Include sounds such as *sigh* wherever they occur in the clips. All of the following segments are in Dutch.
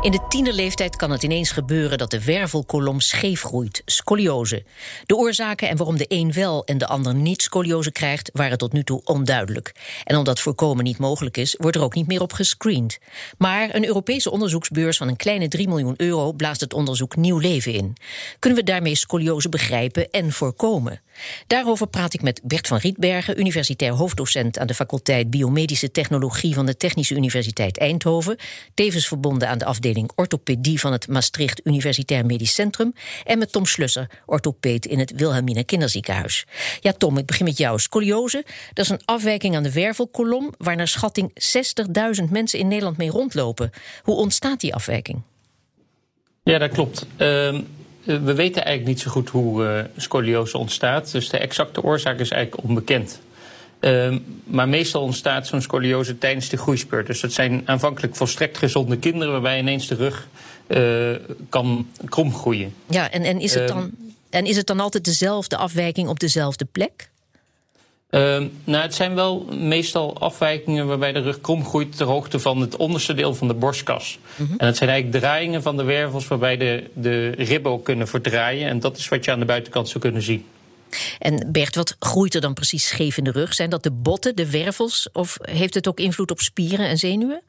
In de tienerleeftijd kan het ineens gebeuren dat de wervelkolom scheef groeit, scoliose. De oorzaken en waarom de een wel en de ander niet scoliose krijgt, waren tot nu toe onduidelijk. En omdat voorkomen niet mogelijk is, wordt er ook niet meer op gescreend. Maar een Europese onderzoeksbeurs van een kleine 3 miljoen euro blaast het onderzoek nieuw leven in. Kunnen we daarmee scoliose begrijpen en voorkomen? Daarover praat ik met Bert van Rietbergen, universitair hoofddocent aan de faculteit Biomedische Technologie van de Technische Universiteit Eindhoven, tevens verbonden aan de afdeling orthopedie van het Maastricht Universitair Medisch Centrum, en met Tom Slusser, orthopeed in het Wilhelmina Kinderziekenhuis. Ja, Tom, ik begin met jou. Scoliose, dat is een afwijking aan de wervelkolom, waar naar schatting 60.000 mensen in Nederland mee rondlopen. Hoe ontstaat die afwijking? Ja, dat klopt. Uh, we weten eigenlijk niet zo goed hoe uh, scoliose ontstaat. Dus de exacte oorzaak is eigenlijk onbekend. Uh, maar meestal ontstaat zo'n scoliose tijdens de groeispurt. Dus dat zijn aanvankelijk volstrekt gezonde kinderen waarbij ineens de rug uh, kan kromgroeien. Ja, en, en, is het dan, en is het dan altijd dezelfde afwijking op dezelfde plek? Uh, nou, het zijn wel meestal afwijkingen waarbij de rug krom groeit ter hoogte van het onderste deel van de borstkas. Mm -hmm. En het zijn eigenlijk draaiingen van de wervels waarbij de, de ribben ook kunnen verdraaien. En dat is wat je aan de buitenkant zou kunnen zien. En Bert, wat groeit er dan precies scheef in de rug? Zijn dat de botten, de wervels? Of heeft het ook invloed op spieren en zenuwen?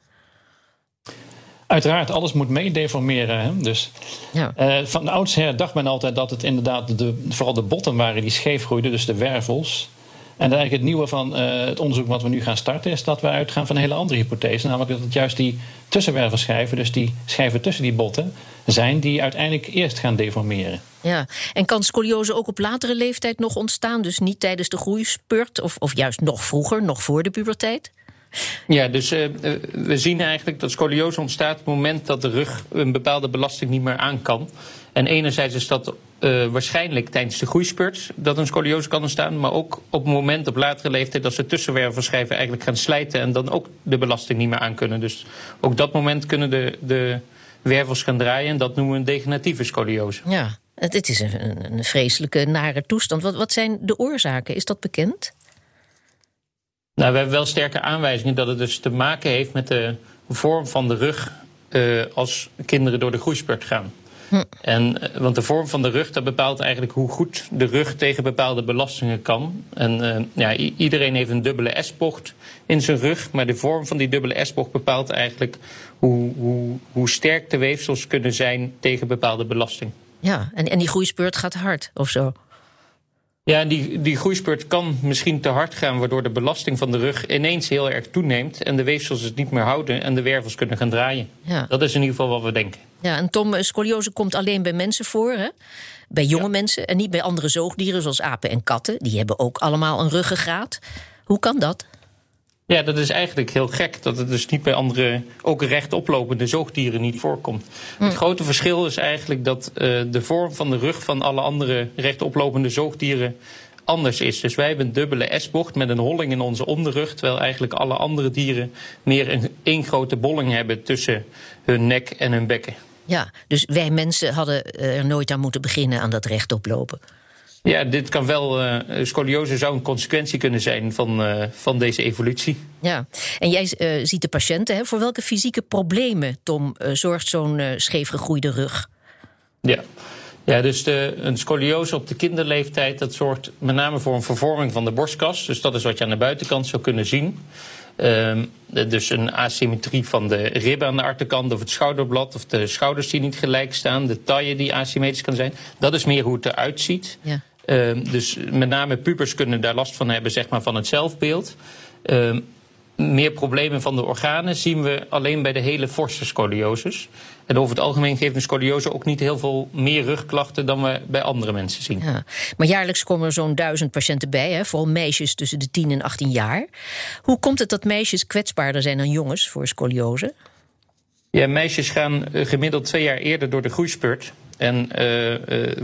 Uiteraard, alles moet meedeformeren. Hè? Dus, ja. uh, van oudsher dacht men altijd dat het inderdaad de, vooral de botten waren die scheef groeiden, dus de wervels. En eigenlijk het nieuwe van uh, het onderzoek wat we nu gaan starten, is dat we uitgaan van een hele andere hypothese. Namelijk dat het juist die tussenwervelschijven, dus die schijven tussen die botten, zijn die uiteindelijk eerst gaan deformeren. Ja, en kan scoliose ook op latere leeftijd nog ontstaan? Dus niet tijdens de groeispurt, of, of juist nog vroeger, nog voor de puberteit? Ja, dus uh, we zien eigenlijk dat scoliose ontstaat op het moment dat de rug een bepaalde belasting niet meer aan kan. En enerzijds is dat uh, waarschijnlijk tijdens de groeispurt dat een scoliose kan ontstaan. Maar ook op het moment op latere leeftijd dat ze tussenwervelschijven eigenlijk gaan slijten en dan ook de belasting niet meer aan kunnen. Dus ook dat moment kunnen de, de wervels gaan draaien en dat noemen we een degeneratieve scoliose. Ja, het is een, een vreselijke, nare toestand. Wat, wat zijn de oorzaken? Is dat bekend? Nou, we hebben wel sterke aanwijzingen dat het dus te maken heeft met de vorm van de rug uh, als kinderen door de groeispurt gaan. En, want de vorm van de rug dat bepaalt eigenlijk hoe goed de rug tegen bepaalde belastingen kan. En uh, ja, iedereen heeft een dubbele S-bocht in zijn rug. Maar de vorm van die dubbele S-bocht bepaalt eigenlijk hoe, hoe, sterk de weefsels kunnen zijn tegen bepaalde belasting. Ja, en, en die groeispurt gaat hard of zo? Ja, die, die groeispurt kan misschien te hard gaan, waardoor de belasting van de rug ineens heel erg toeneemt en de weefsels het niet meer houden en de wervels kunnen gaan draaien. Ja. Dat is in ieder geval wat we denken. Ja, en Tom, eh, scoliose komt alleen bij mensen voor, hè? Bij jonge ja. mensen en niet bij andere zoogdieren zoals apen en katten. Die hebben ook allemaal een ruggengraat. Hoe kan dat? Ja, dat is eigenlijk heel gek dat het dus niet bij andere, ook rechtoplopende zoogdieren niet voorkomt. Hm. Het grote verschil is eigenlijk dat uh, de vorm van de rug van alle andere rechtoplopende zoogdieren anders is. Dus wij hebben een dubbele S-bocht met een holling in onze onderrug, terwijl eigenlijk alle andere dieren meer een één grote bolling hebben tussen hun nek en hun bekken. Ja, dus wij mensen hadden er nooit aan moeten beginnen aan dat rechtoplopen. Ja, dit kan wel. Uh, scoliose zou een consequentie kunnen zijn van, uh, van deze evolutie. Ja, en jij uh, ziet de patiënten. Hè? Voor welke fysieke problemen, Tom, zorgt zo'n scheef gegroeide rug? Ja. Ja, dus de, een scoliose op de kinderleeftijd, dat zorgt met name voor een vervorming van de borstkas. Dus dat is wat je aan de buitenkant zou kunnen zien. Uh, dus een asymmetrie van de ribben aan de achterkant of het schouderblad of de schouders die niet gelijk staan, de taille die asymmetrisch kan zijn. Dat is meer hoe het eruit ziet. Ja. Uh, dus met name pubers kunnen daar last van hebben zeg maar, van het zelfbeeld. Uh, meer problemen van de organen zien we alleen bij de hele forse scolioses. En over het algemeen geeft een scoliose ook niet heel veel meer rugklachten dan we bij andere mensen zien. Ja, maar jaarlijks komen er zo'n duizend patiënten bij, hè, vooral meisjes tussen de 10 en 18 jaar. Hoe komt het dat meisjes kwetsbaarder zijn dan jongens voor scoliose? Ja, meisjes gaan gemiddeld twee jaar eerder door de groeispurt. En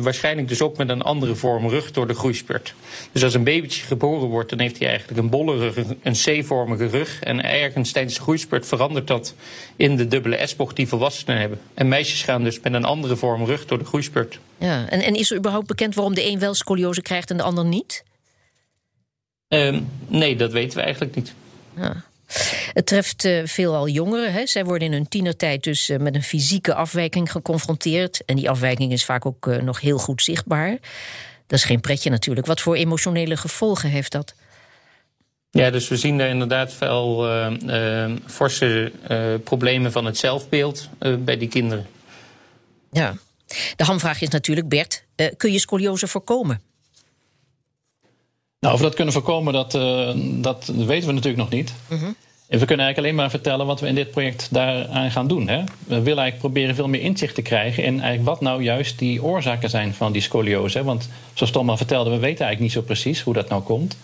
waarschijnlijk dus ook met een andere vorm rug door de groeispurt. Dus als een babytje geboren wordt, dan heeft hij eigenlijk een bolle rug, een C-vormige rug. En ergens tijdens de groeispurt verandert dat in de dubbele S-bocht die volwassenen hebben. En meisjes gaan dus met een andere vorm rug door de groeispurt. Ja, en, en is er überhaupt bekend waarom de een wel scoliose krijgt en de ander niet? Ehm, nee, dat weten we eigenlijk niet. Ja. Het treft uh, veelal jongeren. Hè. Zij worden in hun tienertijd dus uh, met een fysieke afwijking geconfronteerd. En die afwijking is vaak ook uh, nog heel goed zichtbaar. Dat is geen pretje natuurlijk. Wat voor emotionele gevolgen heeft dat? Ja, dus we zien daar inderdaad veel forse problemen van het zelfbeeld bij die kinderen. Ja. De hamvraag is natuurlijk, Bert, kun je scoliose voorkomen? Nou, of we dat kunnen voorkomen, dat, uh, dat weten we natuurlijk nog niet. Uh We kunnen eigenlijk alleen maar vertellen wat we in dit project daaraan gaan doen. Hè? We willen eigenlijk proberen veel meer inzicht te krijgen in eigenlijk wat nou juist die oorzaken zijn van die scoliose. Want zoals Tom al vertelde, we weten eigenlijk niet zo precies hoe dat nou komt.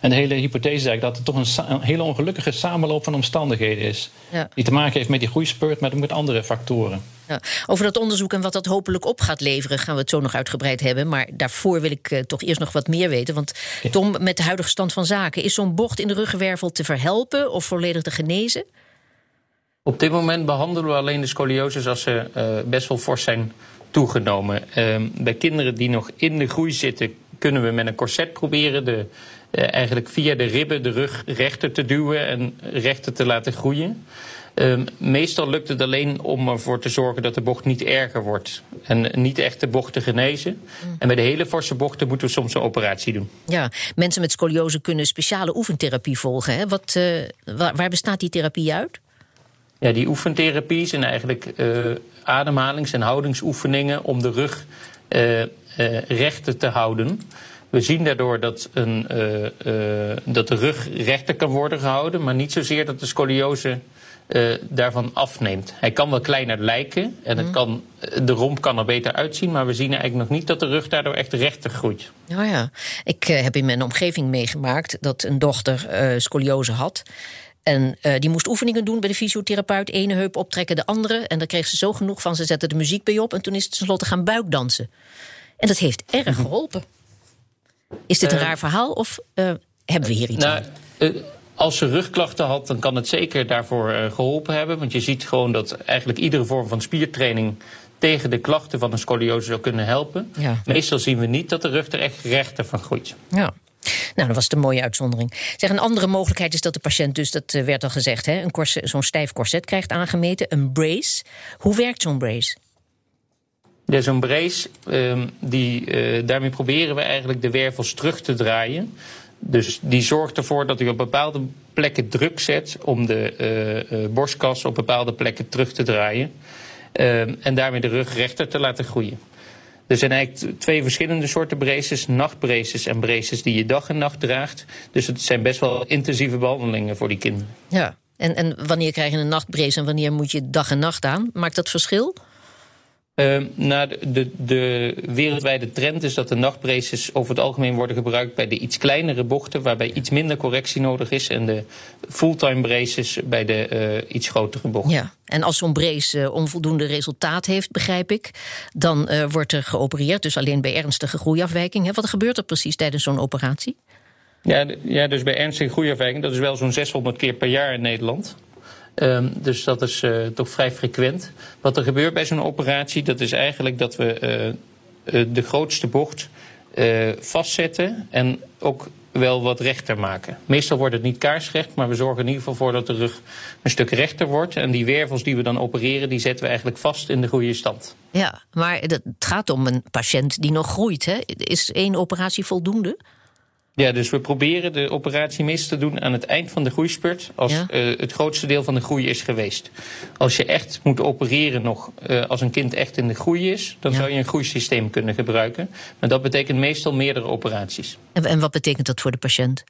En de hele hypothese is eigenlijk dat het toch een, een hele ongelukkige samenloop van omstandigheden is. Ja. Die te maken heeft met die groeispurt, maar ook met andere factoren. Ja. Over dat onderzoek en wat dat hopelijk op gaat leveren, gaan we het zo nog uitgebreid hebben. Maar daarvoor wil ik uh, toch eerst nog wat meer weten. Want Tom, met de huidige stand van zaken, is zo'n bocht in de ruggenwervel te verhelpen of volledig te genezen? Op dit moment behandelen we alleen de scolioses als ze uh, best wel fors zijn toegenomen. Uh, bij kinderen die nog in de groei zitten, kunnen we met een corset proberen de, eigenlijk via de ribben de rug rechter te duwen en rechter te laten groeien. Um, meestal lukt het alleen om ervoor te zorgen dat de bocht niet erger wordt. En niet echt de bocht te genezen. Mm. En bij de hele forse bochten moeten we soms een operatie doen. Ja, mensen met scoliose kunnen speciale oefentherapie volgen. Hè? Wat, uh, waar, waar, bestaat die therapie uit? Ja, die oefentherapie zijn eigenlijk uh, ademhalings- en houdingsoefeningen om de rug uh, rechter te houden. We zien daardoor dat, een, dat de rug rechter kan worden gehouden, maar niet zozeer dat de scoliose uh, daarvan afneemt. Hij kan wel kleiner lijken en het mhm. kan, de romp kan er beter uitzien, maar we zien eigenlijk nog niet dat de rug daardoor echt rechter groeit. Oh ja, ik heb in mijn omgeving meegemaakt dat een dochter scoliose had. En die moest oefeningen doen bij de fysiotherapeut. Ene heup optrekken, de andere. En daar kreeg ze zo genoeg van. Ze zette de muziek bij op. En toen is het tenslotte gaan buikdansen. En dat heeft erg mhm. geholpen. Is dit een raar verhaal of hebben we hier iets nou, aan? Als ze rugklachten had, dan kan het zeker daarvoor geholpen hebben. Want je ziet gewoon dat eigenlijk iedere vorm van spiertraining tegen de klachten van een scoliose zou kunnen helpen. Ja. Meestal zien we niet dat de rug er echt rechter van groeit. Ja. Nou, dat was de mooie uitzondering. Zeg, een andere mogelijkheid is dat de patiënt, dus dat eh, werd al gezegd, een zo'n stijf corset krijgt aangemeten, een brace. Hoe werkt zo'n brace? Ja, zo'n brace, um, die, uh, daarmee proberen we eigenlijk de wervels terug te draaien. Dus die zorgt ervoor dat u op bepaalde plekken druk zet om de uh, borstkas op bepaalde plekken terug te draaien. Uh, en daarmee de rug rechter te laten groeien. Er zijn eigenlijk twee verschillende soorten braces. Nachtbraces en braces die je dag en nacht draagt. Dus het zijn best wel intensieve behandelingen voor die kinderen. Ja, en, en wanneer krijg je een nachtbrace en wanneer moet je dag en nacht aan? Maakt dat verschil? Uh, nou, de, de, de, wereldwijde trend is dat de nachtbraces over het algemeen worden gebruikt bij de iets kleinere bochten, waarbij iets minder correctie nodig is. En de fulltime braces bij de uh, iets grotere bochten. Ja, en als zo'n brace uh, onvoldoende resultaat heeft, begrijp ik, dan uh, wordt er geopereerd. Dus alleen bij ernstige groeiafwijking. Wat gebeurt er precies tijdens zo'n operatie? Ja, ja, dus bij ernstige groeiafwijking, dat is wel zo'n 600 keer per jaar in Nederland. Um, dus dat is uh, toch vrij frequent. Wat er gebeurt bij zo'n operatie, dat is eigenlijk dat we uh, de grootste bocht vastzetten en ook wel wat rechter maken. Meestal wordt het niet kaarsrecht, maar we zorgen in ieder geval voor dat de rug een stuk rechter wordt. En die wervels die we dan opereren, die zetten we eigenlijk vast in de goede stand. Ja, maar het gaat om een patiënt die nog groeit. Hè? Is één operatie voldoende? Ja, dus we proberen de operatie meestal te doen aan het eind van de groeispurt, als ja. uh, het grootste deel van de groei is geweest. Als je echt moet opereren nog, uh, als een kind echt in de groei is, dan ja. zou je een groeisysteem kunnen gebruiken. Maar dat betekent meestal meerdere operaties. En, en wat betekent dat voor de patiënt?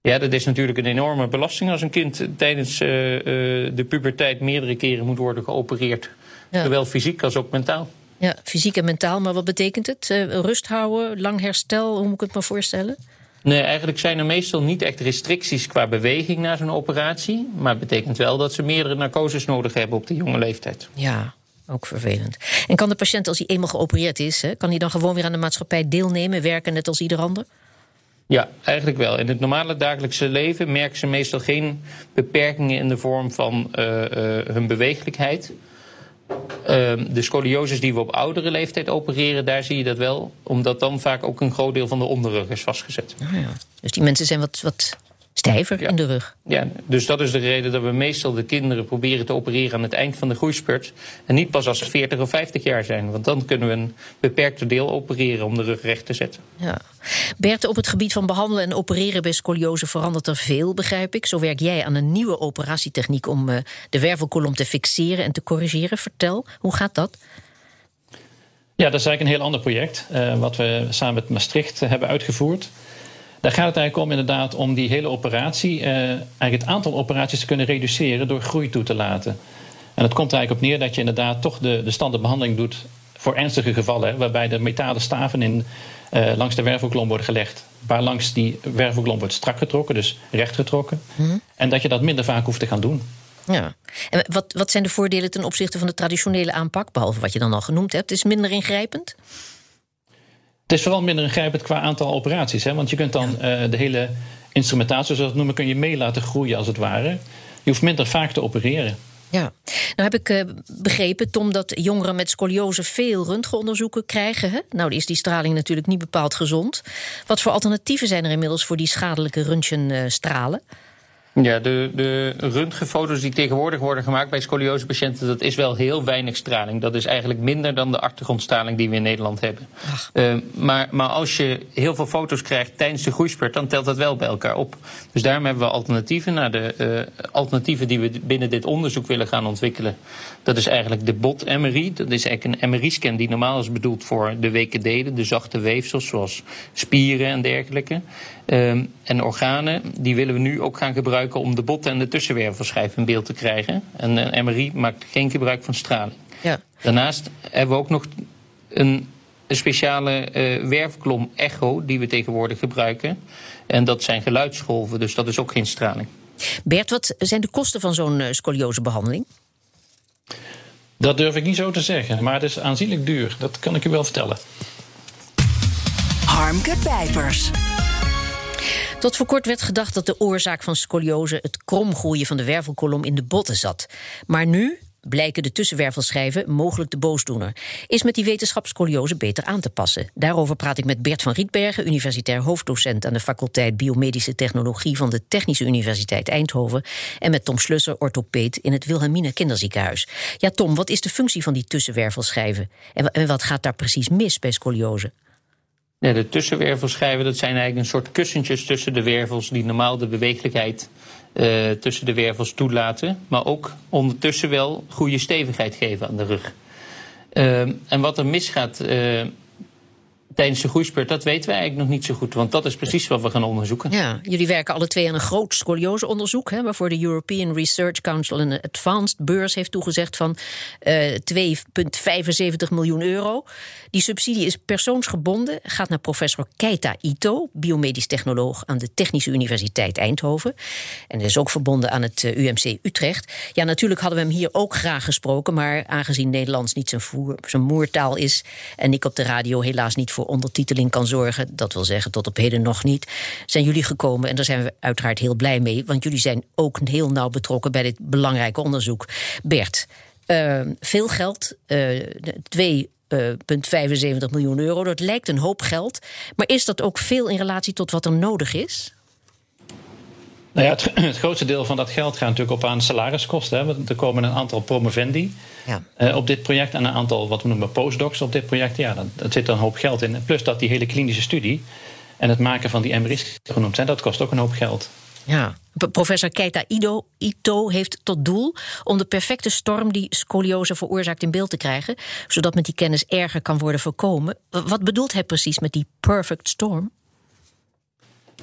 Ja, dat is natuurlijk een enorme belasting als een kind tijdens uh, de puberteit meerdere keren moet worden geopereerd. Ja. Zowel fysiek als ook mentaal. Ja, fysiek en mentaal, maar wat betekent het? Uh, rust houden, lang herstel, hoe moet ik het me voorstellen? Nee, eigenlijk zijn er meestal niet echt restricties qua beweging na zo'n operatie. Maar het betekent wel dat ze meerdere narcoses nodig hebben op de jonge leeftijd. Ja, ook vervelend. En kan de patiënt, als hij eenmaal geopereerd is, hè, kan hij dan gewoon weer aan de maatschappij deelnemen, werken net als ieder ander? Ja, eigenlijk wel. In het normale dagelijkse leven merken ze meestal geen beperkingen in de vorm van uh, uh, hun bewegelijkheid. Uh, de scolioses die we op oudere leeftijd opereren, daar zie je dat wel. Omdat dan vaak ook een groot deel van de onderrug is vastgezet. Oh ja. Dus die mensen zijn wat, wat stijver in de rug. Ja, dus dat is de reden dat we meestal de kinderen proberen te opereren aan het eind van de groeispurt. En niet pas als ze 40 of 50 jaar zijn. Want dan kunnen we een beperkte deel opereren om de rug recht te zetten. Ja. Bert, op het gebied van behandelen en opereren bij scoliose verandert er veel, begrijp ik. Zo werk jij aan een nieuwe operatietechniek om uh, de wervelkolom te fixeren en te corrigeren. Vertel, hoe gaat dat? Ja, dat is eigenlijk een heel ander project. Uh, wat we samen met Maastricht hebben uitgevoerd. Daar gaat het eigenlijk om inderdaad om die hele operatie, uh, eigenlijk het aantal operaties te kunnen reduceren door groei toe te laten. En dat komt er eigenlijk op neer dat je inderdaad toch de, de standaardbehandeling doet voor ernstige gevallen, waarbij de metalen staven in, uh, langs de wervelkolom worden gelegd. Waar langs die wervelkolom wordt strak getrokken, dus recht getrokken. Mm. En dat je dat minder vaak hoeft te gaan doen. Ja. En wat, wat zijn de voordelen ten opzichte van de traditionele aanpak, behalve wat je dan al genoemd hebt? Is minder ingrijpend? Het is vooral minder ingrijpend qua aantal operaties. Hè? Want je kunt dan uh, de hele instrumentatie, zoals we het noemen, kun je mee laten groeien als het ware. Je hoeft minder vaak te opereren. Ja, nou heb ik uh, begrepen, Tom, dat jongeren met scoliose veel röntgenonderzoeken krijgen. Hè? Nou is die straling natuurlijk niet bepaald gezond. Wat voor alternatieven zijn er inmiddels voor die schadelijke röntgenstralen? Uh, ja, de, de röntgenfoto's die tegenwoordig worden gemaakt bij scoliosepatiënten, dat is wel heel weinig straling. Dat is eigenlijk minder dan de achtergrondstraling die we in Nederland hebben. Uh, maar, maar als je heel veel foto's krijgt tijdens de groeispurt, dan telt dat wel bij elkaar op. Dus daarom hebben we alternatieven. Nou, de uh, alternatieven die we binnen dit onderzoek willen gaan ontwikkelen, dat is eigenlijk de bot-MRI. Dat is eigenlijk een MRI-scan die normaal is bedoeld voor de weken delen, de zachte weefsels zoals spieren en dergelijke. Um, en organen, die willen we nu ook gaan gebruiken om de botten en de tussenwervelschijf in beeld te krijgen. En een MRI maakt geen gebruik van straling. Ja. Daarnaast hebben we ook nog een, een speciale uh, werfklom echo die we tegenwoordig gebruiken. En dat zijn geluidsgolven, dus dat is ook geen straling. Bert, wat zijn de kosten van zo'n uh, scoliosebehandeling? Dat durf ik niet zo te zeggen, maar het is aanzienlijk duur. Dat kan ik u wel vertellen. Harmke Pijpers. Tot voor kort werd gedacht dat de oorzaak van scoliose het kromgroeien van de wervelkolom in de botten zat. Maar nu blijken de tussenwervelschijven mogelijk de boosdoener. Is met die wetenschap scoliose beter aan te passen? Daarover praat ik met Bert van Rietbergen, universitair hoofddocent aan de faculteit Biomedische Technologie van de Technische Universiteit Eindhoven. En met Tom Slusser, orthopeet in het Wilhelmina Kinderziekenhuis. Ja, Tom, wat is de functie van die tussenwervelschijven? En wat gaat daar precies mis bij scoliose? Ja, de tussenwervelschijven dat zijn eigenlijk een soort kussentjes tussen de wervels die normaal de beweeglijkheid uh, tussen de wervels toelaten, maar ook ondertussen wel goede stevigheid geven aan de rug. Uh, en wat er misgaat uh, tijdens de groeispurt, dat weten wij eigenlijk nog niet zo goed. Want dat is precies wat we gaan onderzoeken. Ja, jullie werken alle twee aan een groot scolioseonderzoek... Hè, waarvoor de European Research Council een advanced beurs heeft toegezegd... van uh, 2,75 miljoen euro. Die subsidie is persoonsgebonden, gaat naar professor Keita Ito... biomedisch technoloog aan de Technische Universiteit Eindhoven. En is ook verbonden aan het uh, UMC Utrecht. Ja, natuurlijk hadden we hem hier ook graag gesproken... maar aangezien Nederlands niet zijn, zijn moertaal is... en ik op de radio helaas niet voor ondertiteling kan zorgen, dat wil zeggen tot op heden nog niet, zijn jullie gekomen. En daar zijn we uiteraard heel blij mee, want jullie zijn ook heel nauw betrokken bij dit belangrijke onderzoek. Bert, uh, veel geld, uh, 2 uh, 75 miljoen euro. Dat lijkt een hoop geld. Maar is dat ook veel in relatie tot wat er nodig is? Nou ja, het, *clears throat* het, grootste deel van dat geld gaat natuurlijk op aan salariskosten. Hè. Want er komen een aantal promovendi ja. uh, op dit project en een aantal wat we noemen postdocs op dit project. Ja, dat, zit er een hoop geld in. Plus dat die hele klinische studie en het maken van die MRI's genoemd zijn, dat kost ook een hoop geld. Ja, professor Keita Ido, Ito heeft tot doel om de perfecte storm die scoliose veroorzaakt in beeld te krijgen, zodat met die kennis erger kan worden voorkomen. Wat bedoelt hij precies met die perfect storm?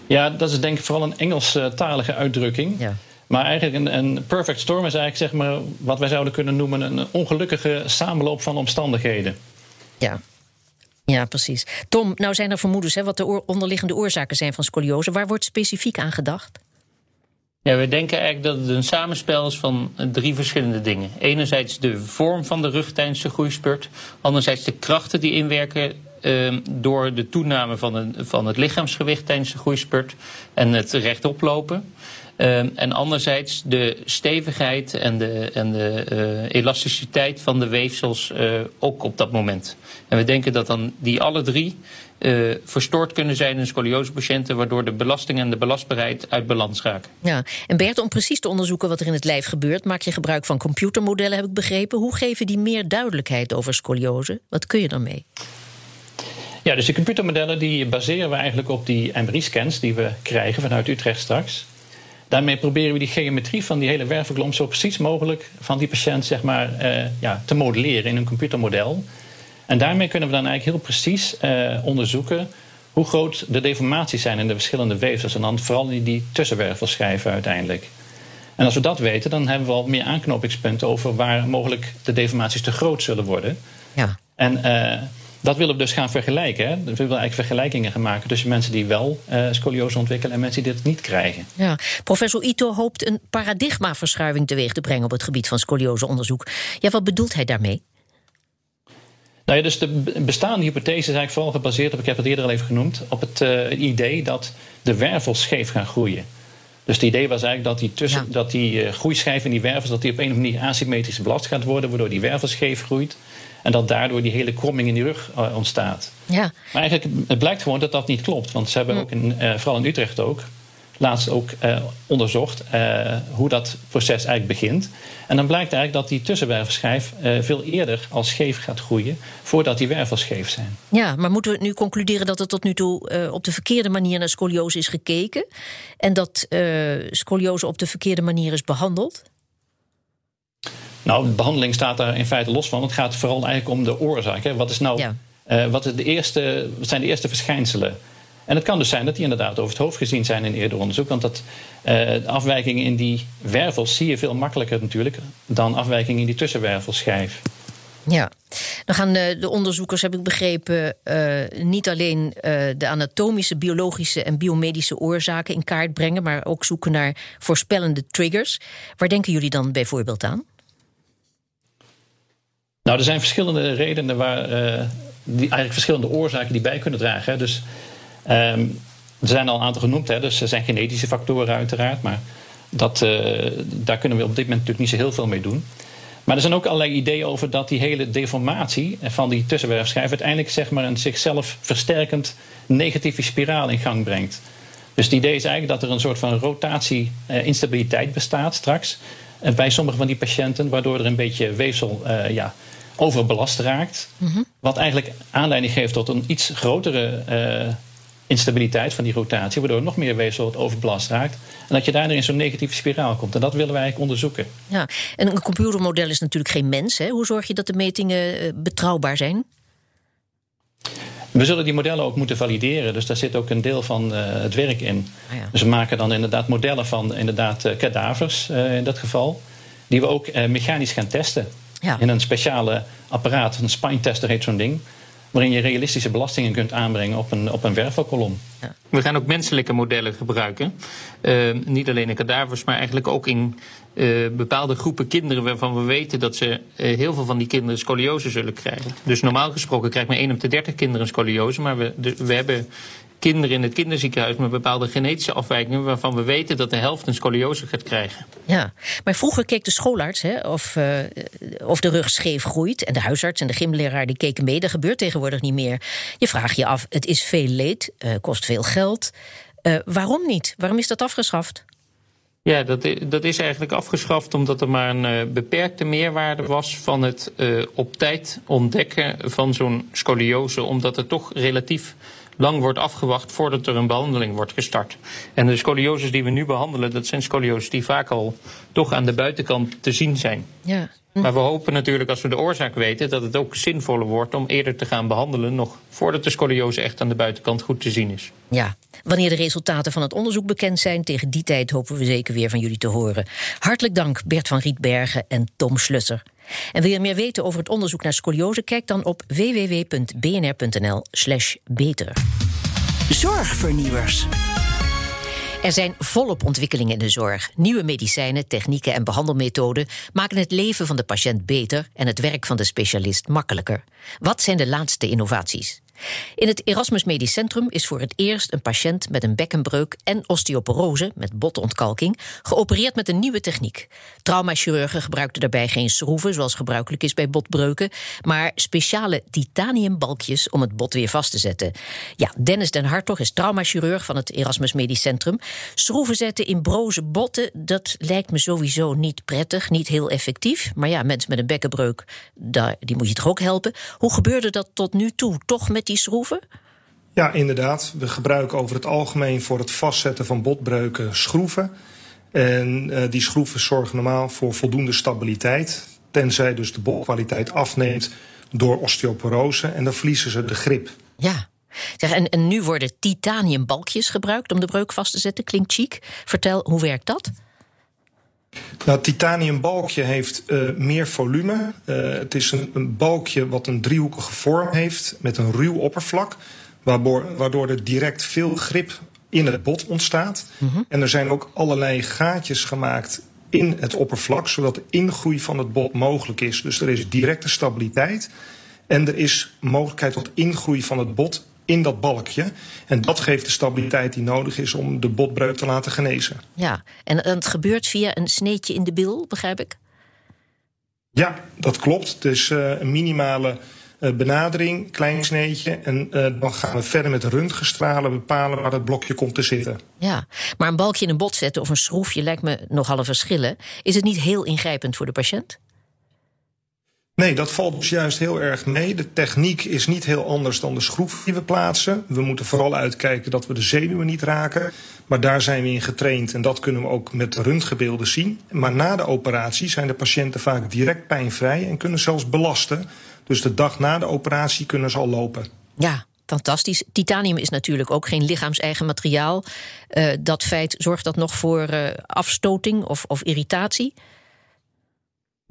Ja, dat is denk ik vooral een Engelstalige uitdrukking. Ja. Maar eigenlijk een, een, perfect storm is eigenlijk zeg maar wat wij zouden kunnen noemen een ongelukkige samenloop van omstandigheden. Ja. Ja, precies. Tom, nou zijn er vermoedens hè, wat de onderliggende oorzaken zijn van scoliose. Waar wordt specifiek aan gedacht? Ja, we denken eigenlijk dat het een samenspel is van drie verschillende dingen. Enerzijds de vorm van de rug tijdens de groeispurt. Anderzijds de krachten die inwerken door de toename van, een, van het lichaamsgewicht tijdens de groeispurt. En het rechtop lopen. Uh, en anderzijds de stevigheid en de, en de uh, elasticiteit van de weefsels uh, ook op dat moment. En we denken dat dan die alle drie uh, verstoord kunnen zijn in scoliosepatiënten, waardoor de belasting en de belastbaarheid uit balans raken. Ja, en Bert, om precies te onderzoeken wat er in het lijf gebeurt, maak je gebruik van computermodellen, heb ik begrepen. Hoe geven die meer duidelijkheid over scoliose? Wat kun je daarmee? Ja, dus de computermodellen die baseren we eigenlijk op die MRI-scans die we krijgen vanuit Utrecht straks. Daarmee proberen we die geometrie van die hele wervelklomp zo precies mogelijk van die patiënt zeg maar, uh, ja, te modelleren in een computermodel. En daarmee kunnen we dan eigenlijk heel precies uh, onderzoeken hoe groot de deformaties zijn in de verschillende weefsels. En dan vooral in die tussenwervelschijven uiteindelijk. En als we dat weten, dan hebben we al meer aanknopingspunten over waar mogelijk de deformaties te groot zullen worden. Ja. En uh, dat willen we dus gaan vergelijken. Hè. We willen eigenlijk vergelijkingen gaan maken tussen mensen die wel uh, scoliose ontwikkelen en mensen die dit niet krijgen. Ja. Professor Ito hoopt een paradigmaverschuiving teweeg te brengen op het gebied van scolioseonderzoek. Ja, wat bedoelt hij daarmee? Nou ja, dus de bestaande hypothese is eigenlijk vooral gebaseerd op, ik heb het eerder al even genoemd, op het uh, idee dat de wervels scheef gaan groeien. Dus het idee was eigenlijk dat die, tussen, ja. dat die uh, groeischijf in die wervels dat die op een of andere manier asymmetrisch belast gaat worden, waardoor die wervel scheef groeit. En dat daardoor die hele kromming in die rug uh, ontstaat. Ja. Maar eigenlijk het blijkt gewoon dat dat niet klopt. Want ze hebben hm. ook, in, uh, vooral in Utrecht ook, laatst ook uh, onderzocht hoe dat proces eigenlijk begint. En dan blijkt eigenlijk dat die tussenwervelschijf veel eerder als scheef gaat groeien... voordat die wervels scheef zijn. Ja, maar moeten we nu concluderen dat er tot nu toe op de verkeerde manier naar scoliose is gekeken... en dat scoliose op de verkeerde manier is behandeld? Nou, de behandeling staat daar in feite los van. Het gaat vooral eigenlijk om de oorzaak. Hè. Wat, is nou, ja. wat, is de eerste, wat zijn de eerste verschijnselen? En het kan dus zijn dat die inderdaad over het hoofd gezien zijn in eerder onderzoek. Want dat, uh, de afwijkingen in die wervels zie je veel makkelijker natuurlijk dan afwijkingen in die tussenwervelschijf. Ja, dan gaan de, de onderzoekers, heb ik begrepen, uh, niet alleen uh, de anatomische, biologische en biomedische oorzaken in kaart brengen, maar ook zoeken naar voorspellende triggers. Waar denken jullie dan bijvoorbeeld aan? Nou, er zijn verschillende redenen waar, die, eigenlijk verschillende oorzaken die bij kunnen dragen. Hè. Dus um, er zijn al een aantal genoemd, hè. dus er zijn genetische factoren uiteraard, maar dat, uh, daar kunnen we op dit moment natuurlijk niet zo heel veel mee doen. Maar er zijn ook allerlei ideeën over dat die hele deformatie van die tussenwerfschijf uiteindelijk zeg maar, een zichzelf versterkend negatieve spiraal in gang brengt. Dus het idee is eigenlijk dat er een soort van rotatie-instabiliteit uh, bestaat straks bij sommige van die patiënten, waardoor er een beetje weefsel ja, overbelast raakt. Mm -hmm. Wat eigenlijk aanleiding geeft tot een iets grotere instabiliteit van die rotatie, waardoor nog meer weefsel overbelast raakt. En dat je daardoor in zo'n negatieve spiraal komt. En dat willen wij eigenlijk onderzoeken. Ja, en een computermodel is natuurlijk geen mens. Hè? Hoe zorg je dat de metingen uh, betrouwbaar zijn? We zullen die modellen ook moeten valideren. Dus daar zit ook een deel van uh, het werk in. Ah, ja. Dus we maken dan inderdaad modellen van inderdaad, uh, kadavers uh, in dat geval. Die we ook mechanisch gaan testen. Ja. In een speciale apparaat, een spine tester heet zo'n ding. Waarin je realistische belastingen kunt aanbrengen op een, op een wervelkolom. Ja. We gaan ook menselijke modellen gebruiken. niet alleen in kadavers, maar eigenlijk ook in uh, bepaalde groepen kinderen waarvan we weten dat ze uh, heel veel van die kinderen scoliose zullen krijgen. Dus normaal gesproken krijgt maar 1 op de 30 kinderen scoliose, maar we, we hebben kinderen in het kinderziekenhuis met bepaalde genetische afwijkingen waarvan we weten dat de helft een scoliose gaat krijgen. Ja, maar vroeger keek de schoolarts hè, of, uh, of de rug scheef groeit en de huisarts en de gymleraar die keken mee. Dat gebeurt tegenwoordig niet meer. Je vraagt je af, het is veel leed, kost veel geld. waarom niet? Waarom is dat afgeschaft? Ja, dat, dat is eigenlijk afgeschaft omdat er maar een uh, beperkte meerwaarde was van het uh, op tijd ontdekken van zo'n scoliose, omdat het toch relatief lang wordt afgewacht voordat er een behandeling wordt gestart. En de scolioses die we nu behandelen, dat zijn scolioses die vaak al toch aan de buitenkant te zien zijn. Ja. Maar we hopen natuurlijk als we de oorzaak weten dat het ook zinvoller wordt om eerder te gaan behandelen, nog voordat de scoliose echt aan de buitenkant goed te zien is. Ja, wanneer de resultaten van het onderzoek bekend zijn, tegen die tijd hopen we zeker weer van jullie te horen. Hartelijk dank Bert van Rietbergen en Tom Schlusser. En wil je meer weten over het onderzoek naar scoliose? Kijk dan op www.bnr.nl/beter. Zorgvernieuwers. Er zijn volop ontwikkelingen in de zorg. Nieuwe medicijnen, technieken en behandelmethoden maken het leven van de patiënt beter en het werk van de specialist makkelijker. Wat zijn de laatste innovaties? In het Erasmus Medisch Centrum is voor het eerst een patiënt met een bekkenbreuk en osteoporose met botontkalking geopereerd met een nieuwe techniek. Traumachirurgen gebruikten daarbij geen schroeven zoals gebruikelijk is bij botbreuken, maar speciale titaniumbalkjes om het bot weer vast te zetten. Ja, Dennis den Hartog is traumachirurg van het Erasmus Medisch Centrum. Schroeven zetten in broze botten, dat lijkt me sowieso niet prettig, niet heel effectief. Maar ja, mensen met een bekkenbreuk, die moet je toch ook helpen. Hoe gebeurde dat tot nu toe? Toch met die schroeven? Ja, inderdaad. We gebruiken over het algemeen voor het vastzetten van botbreuken schroeven. En uh, die schroeven zorgen normaal voor voldoende stabiliteit. Tenzij dus de botkwaliteit afneemt door osteoporose. En dan verliezen ze de grip. Ja. Zeg, en, en nu worden titaniumbalkjes gebruikt om de breuk vast te zetten. Klinkt chic. Vertel, hoe werkt dat? Nou, het titaniumbalkje heeft uh, meer volume. Uh, het is een, een, balkje wat een driehoekige vorm heeft met een ruw oppervlak, waardoor, waardoor er direct veel grip in het bot ontstaat. Mm -hmm. En er zijn ook allerlei gaatjes gemaakt in het oppervlak, zodat de ingroei van het bot mogelijk is. Dus er is directe stabiliteit en er is mogelijkheid tot ingroei van het bot in dat balkje. En dat geeft de stabiliteit die nodig is om de botbreuk te laten genezen. Ja, en het gebeurt via een sneetje in de bil, begrijp ik? Ja, dat klopt. Het is uh, een minimale uh, benadering, klein sneetje. En uh, dan gaan we verder met röntgenstralen bepalen waar het blokje komt te zitten. Ja, maar een balkje in een bot zetten of een schroefje lijkt me nogal een verschillen. Is het niet heel ingrijpend voor de patiënt? Nee, dat valt dus juist heel erg mee. De techniek is niet heel anders dan de schroef die we plaatsen. We moeten vooral uitkijken dat we de zenuwen niet raken. Maar daar zijn we in getraind en dat kunnen we ook met röntgenbeelden zien. Maar na de operatie zijn de patiënten vaak direct pijnvrij en kunnen zelfs belasten. Dus de dag na de operatie kunnen ze al lopen. Ja, fantastisch. Titanium is natuurlijk ook geen lichaams-eigen materiaal. Uh, dat feit zorgt dat nog voor uh, afstoting of, of irritatie?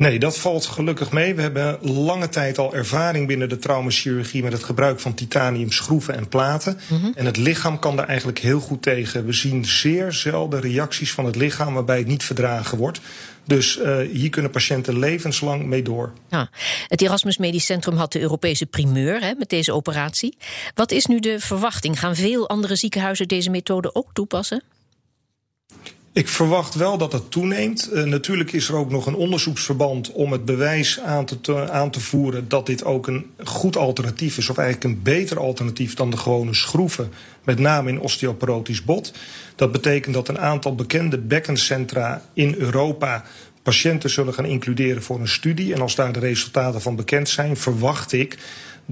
Nee, dat valt gelukkig mee. We hebben lange tijd al ervaring binnen de traumachirurgie met het gebruik van titanium schroeven en platen. Mm -hmm. En het lichaam kan daar eigenlijk heel goed tegen. We zien zeer zelden reacties van het lichaam waarbij het niet verdragen wordt. Dus uh, hier kunnen patiënten levenslang mee door. Ja. Het Erasmus Medisch Centrum had de Europese primeur hè, met deze operatie. Wat is nu de verwachting? Gaan veel andere ziekenhuizen deze methode ook toepassen? Ik verwacht wel dat het toeneemt. Uh, natuurlijk is er ook nog een onderzoeksverband om het bewijs aan te, te, aan te voeren dat dit ook een goed alternatief is, of eigenlijk een beter alternatief dan de gewone schroeven, met name in osteoporotisch bot. Dat betekent dat een aantal bekende bekkencentra in Europa patiënten zullen gaan includeren voor een studie. En als daar de resultaten van bekend zijn, verwacht ik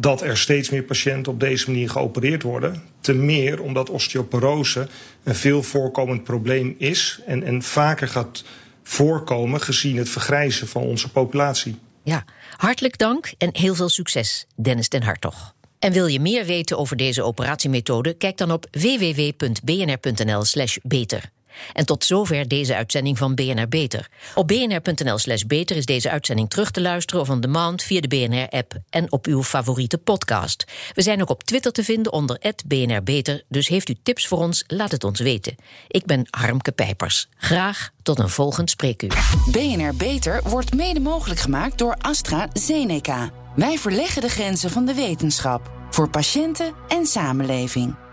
dat er steeds meer patiënten op deze manier geopereerd worden. Te meer omdat osteoporose een veel voorkomend probleem is en, en vaker gaat voorkomen gezien het vergrijzen van onze populatie. Ja, hartelijk dank en heel veel succes, Dennis den Hartog. En wil je meer weten over deze operatiemethode? Kijk dan op www.bnr.nl/beter. En tot zover deze uitzending van BNR Beter. Op bnr.nl/slash beter is deze uitzending terug te luisteren of on demand via de BNR-app en op uw favoriete podcast. We zijn ook op Twitter te vinden onder BNR Beter, dus heeft u tips voor ons, laat het ons weten. Ik ben Harmke Pijpers. Graag tot een volgend spreekuur. BNR Beter wordt mede mogelijk gemaakt door AstraZeneca. Wij verleggen de grenzen van de wetenschap voor patiënten en samenleving.